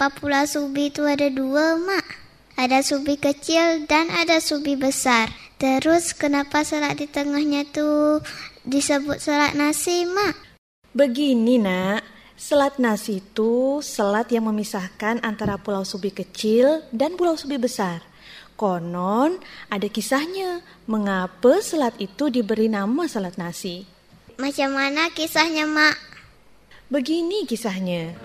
kenapa Pulau Subi itu ada dua, Mak? Ada Subi kecil dan ada Subi besar. Terus kenapa selat di tengahnya tuh disebut selat nasi, Mak? Begini, Nak. Selat nasi itu selat yang memisahkan antara Pulau Subi kecil dan Pulau Subi besar. Konon ada kisahnya mengapa selat itu diberi nama selat nasi. Macam mana kisahnya, Mak? Begini kisahnya.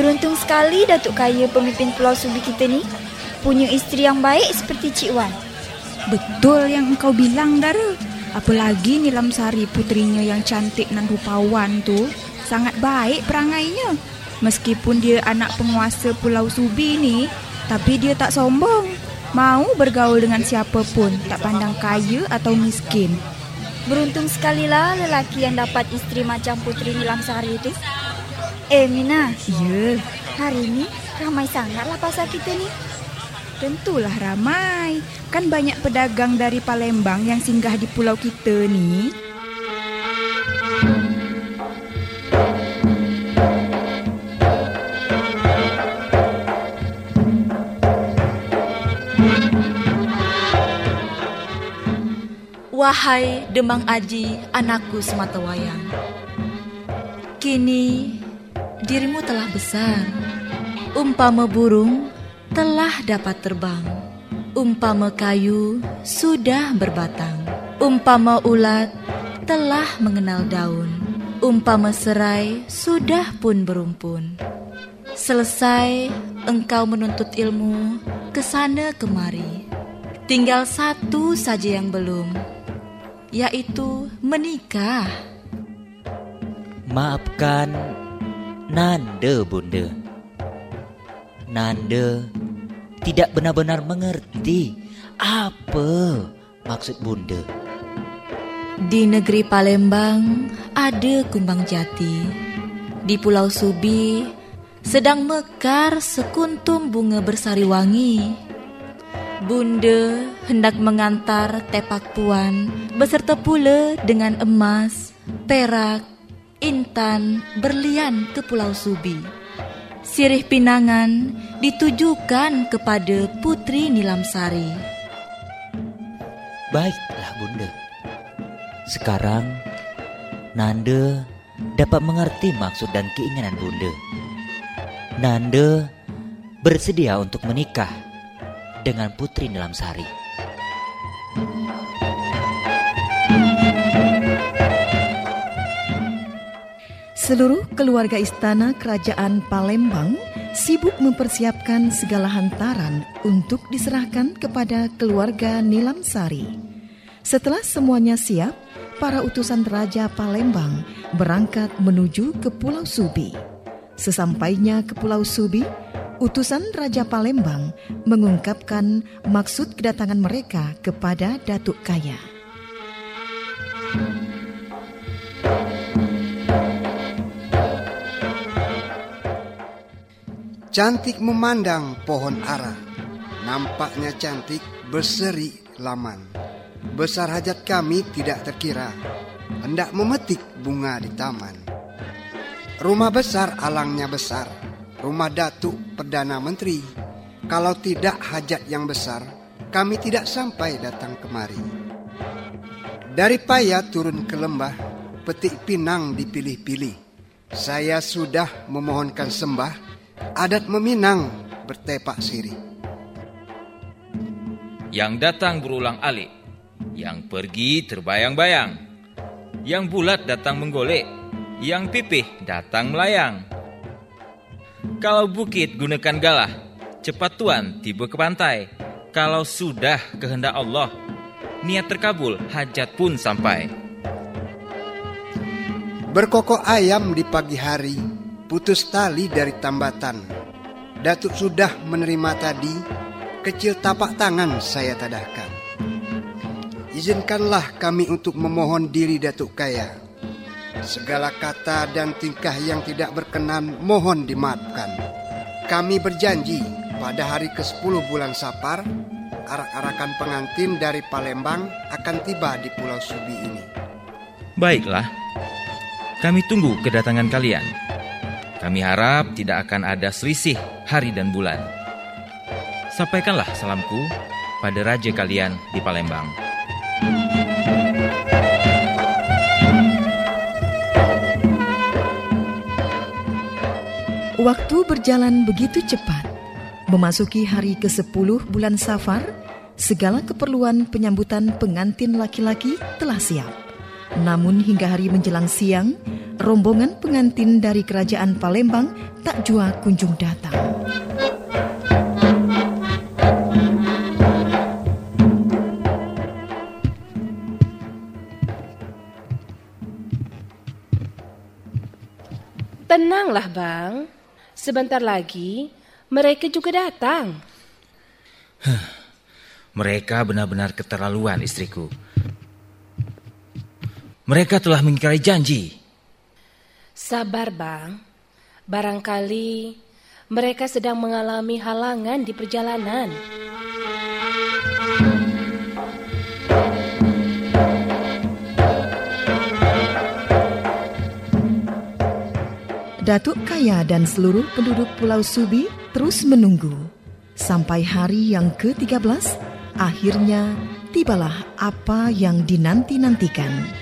Beruntung sekali Datuk Kaya pemimpin Pulau Subi kita ni punya isteri yang baik seperti Cik Wan. Betul yang engkau bilang, Dara. Apalagi Nilam Sari putrinya yang cantik dan rupawan tu sangat baik perangainya. Meskipun dia anak penguasa Pulau Subi ni, tapi dia tak sombong. Mau bergaul dengan siapa pun, tak pandang kaya atau miskin. Beruntung sekali lah lelaki yang dapat isteri macam putri Nilam Sari itu. Eh Mina, Ya, hari ni ramai sangatlah pasar kita ni. tentulah ramai. Kan banyak pedagang dari Palembang yang singgah di pulau kita ni. Wahai Demang Aji, anakku semata wayang. Kini dirimu telah besar. Umpama burung telah dapat terbang. Umpama kayu sudah berbatang. Umpama ulat telah mengenal daun. Umpama serai sudah pun berumpun. Selesai engkau menuntut ilmu ke sana kemari. Tinggal satu saja yang belum, yaitu menikah. Maafkan Nanda bunda Nanda tidak benar-benar mengerti apa maksud bunda Di negeri Palembang ada kumbang jati. Di Pulau Subi sedang mekar sekuntum bunga bersari wangi. Bunda hendak mengantar tepak puan beserta pula dengan emas, perak, intan, berlian ke Pulau Subi. Sirih pinangan ditujukan kepada Putri Nilamsari. Baiklah bunda Sekarang Nanda dapat mengerti maksud dan keinginan bunda Nanda bersedia untuk menikah dengan Putri Nilamsari Seluruh keluarga istana kerajaan Palembang sibuk mempersiapkan segala hantaran untuk diserahkan kepada keluarga Nilam Sari. Setelah semuanya siap, para utusan Raja Palembang berangkat menuju ke Pulau Subi. Sesampainya ke Pulau Subi, utusan Raja Palembang mengungkapkan maksud kedatangan mereka kepada Datuk Kaya. Cantik memandang pohon ara. Nampaknya cantik berseri laman. Besar hajat kami tidak terkira. Hendak memetik bunga di taman. Rumah besar alangnya besar. Rumah datuk Perdana Menteri. Kalau tidak hajat yang besar, kami tidak sampai datang kemari. Dari paya turun ke lembah, petik pinang dipilih-pilih. Saya sudah memohonkan sembah adat meminang bertepak sirih. Yang datang berulang alik, yang pergi terbayang-bayang, yang bulat datang menggolek, yang pipih datang melayang. Kalau bukit gunakan galah, cepat tuan tiba ke pantai. Kalau sudah kehendak Allah, niat terkabul, hajat pun sampai. Berkokok ayam di pagi hari, putus tali dari tambatan. Datuk sudah menerima tadi, kecil tapak tangan saya tadahkan. Izinkanlah kami untuk memohon diri Datuk Kaya. Segala kata dan tingkah yang tidak berkenan mohon dimaafkan. Kami berjanji pada hari ke-10 bulan Sapar arak-arakan pengantin dari Palembang akan tiba di Pulau Subi ini. Baiklah, kami tunggu kedatangan kalian. Kami harap tidak akan ada selisih hari dan bulan. Sampaikanlah salamku pada raja kalian di Palembang. Waktu berjalan begitu cepat. Memasuki hari ke-10 bulan Safar, segala keperluan penyambutan pengantin laki-laki telah siap. Namun hingga hari menjelang siang, rombongan pengantin dari kerajaan Palembang tak jua kunjung datang. Tenanglah bang, sebentar lagi mereka juga datang. Mereka benar-benar keterlaluan istriku. Mereka telah mengingkari janji. Sabar bang, barangkali mereka sedang mengalami halangan di perjalanan. Datuk Kaya dan seluruh penduduk Pulau Subi terus menunggu. Sampai hari yang ke-13, akhirnya tibalah apa yang dinanti-nantikan.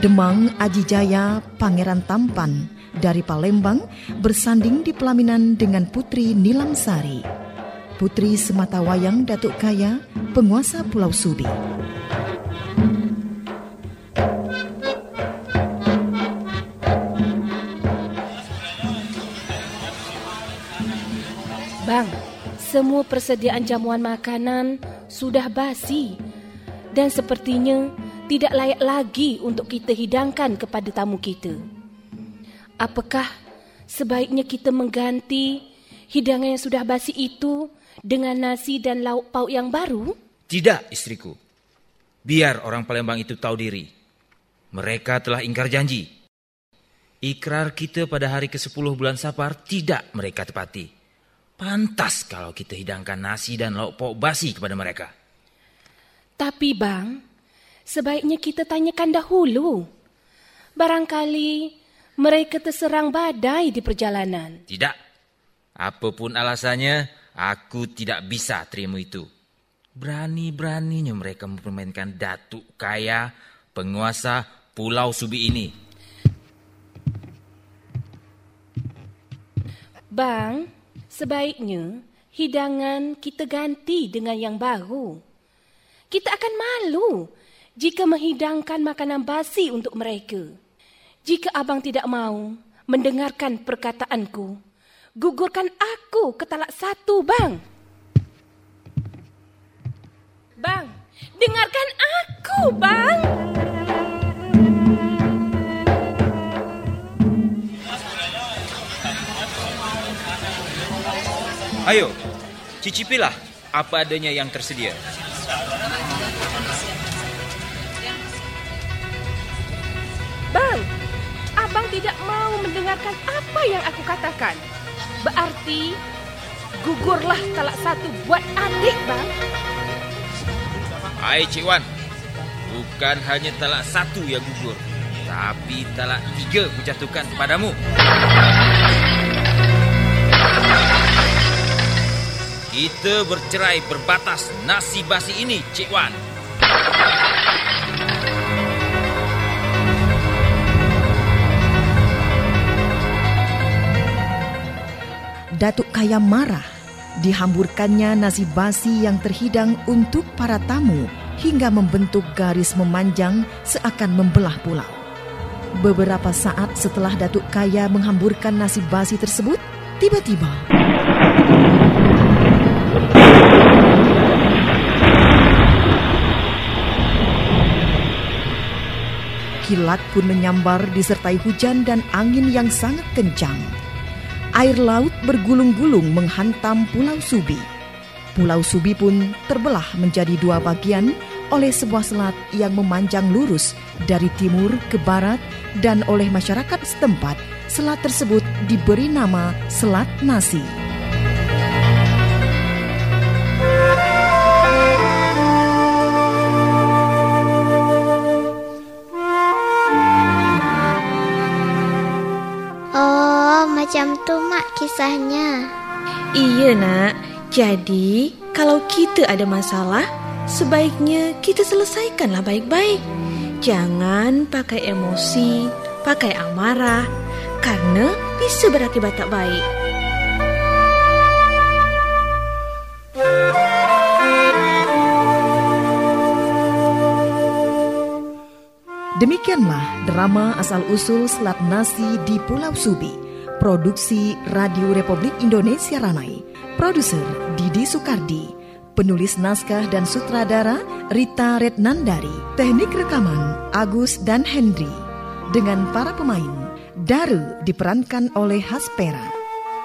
Demang Aji Jaya Pangeran Tampan dari Palembang bersanding di pelaminan dengan Putri Nilam Sari. Putri Sematawayang Datuk Kaya, penguasa Pulau Subi. Bang, semua persediaan jamuan makanan sudah basi dan sepertinya tidak layak lagi untuk kita hidangkan kepada tamu kita. Apakah sebaiknya kita mengganti hidangan yang sudah basi itu dengan nasi dan lauk pauk yang baru? Tidak, istriku. Biar orang Palembang itu tahu diri. Mereka telah ingkar janji. Ikrar kita pada hari ke-10 bulan Safar tidak mereka tepati. Pantas kalau kita hidangkan nasi dan lauk pauk basi kepada mereka. Tapi bang, sebaiknya kita tanyakan dahulu. Barangkali mereka terserang badai di perjalanan. Tidak. Apapun alasannya, aku tidak bisa terima itu. Berani-beraninya mereka mempermainkan datuk kaya penguasa Pulau Subi ini. Bang, Sebaiknya hidangan kita ganti dengan yang baru. Kita akan malu jika menghidangkan makanan basi untuk mereka. Jika abang tidak mau mendengarkan perkataanku, gugurkan aku ke talak satu, bang. Bang, dengarkan aku, bang. Ayo, cicipilah apa adanya yang tersedia. Mendengarkan apa yang aku katakan. Berarti gugurlah talak satu buat adik, bang. Hai Cik Wan, bukan hanya talak satu yang gugur, tapi talak tiga kujatuhkan kepadamu. Kita bercerai berbatas nasi basi ini, Cik Wan. Datuk Kaya marah. Dihamburkannya nasi basi yang terhidang untuk para tamu hingga membentuk garis memanjang seakan membelah pulau. Beberapa saat setelah Datuk Kaya menghamburkan nasi basi tersebut, tiba-tiba kilat pun menyambar disertai hujan dan angin yang sangat kencang. Air laut bergulung-gulung menghantam Pulau Subi. Pulau Subi pun terbelah menjadi dua bagian oleh sebuah selat yang memanjang lurus dari timur ke barat dan oleh masyarakat setempat selat tersebut diberi nama Selat Nasi. Kisahnya. Iya nak, jadi kalau kita ada masalah, sebaiknya kita selesaikanlah baik-baik. Jangan pakai emosi, pakai amarah, karena bisa berakibat tak baik. Demikianlah drama asal-usul Selat Nasi di Pulau Subi. Produksi Radio Republik Indonesia Ranai. Produser Didi Sukardi. Penulis naskah dan sutradara Rita Retnandari. Teknik rekaman Agus dan Henry. Dengan para pemain Daru diperankan oleh Haspera.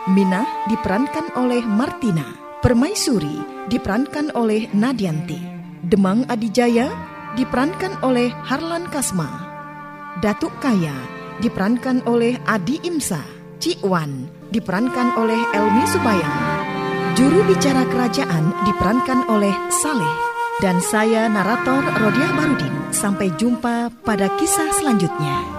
Mina diperankan oleh Martina. Permaisuri diperankan oleh Nadianti. Demang Adijaya diperankan oleh Harlan Kasma. Datuk Kaya diperankan oleh Adi Imsa. Cik Wan diperankan oleh Elmi Subayang. Juru bicara kerajaan diperankan oleh Saleh. Dan saya narator Rodiah Barudin. Sampai jumpa pada kisah selanjutnya.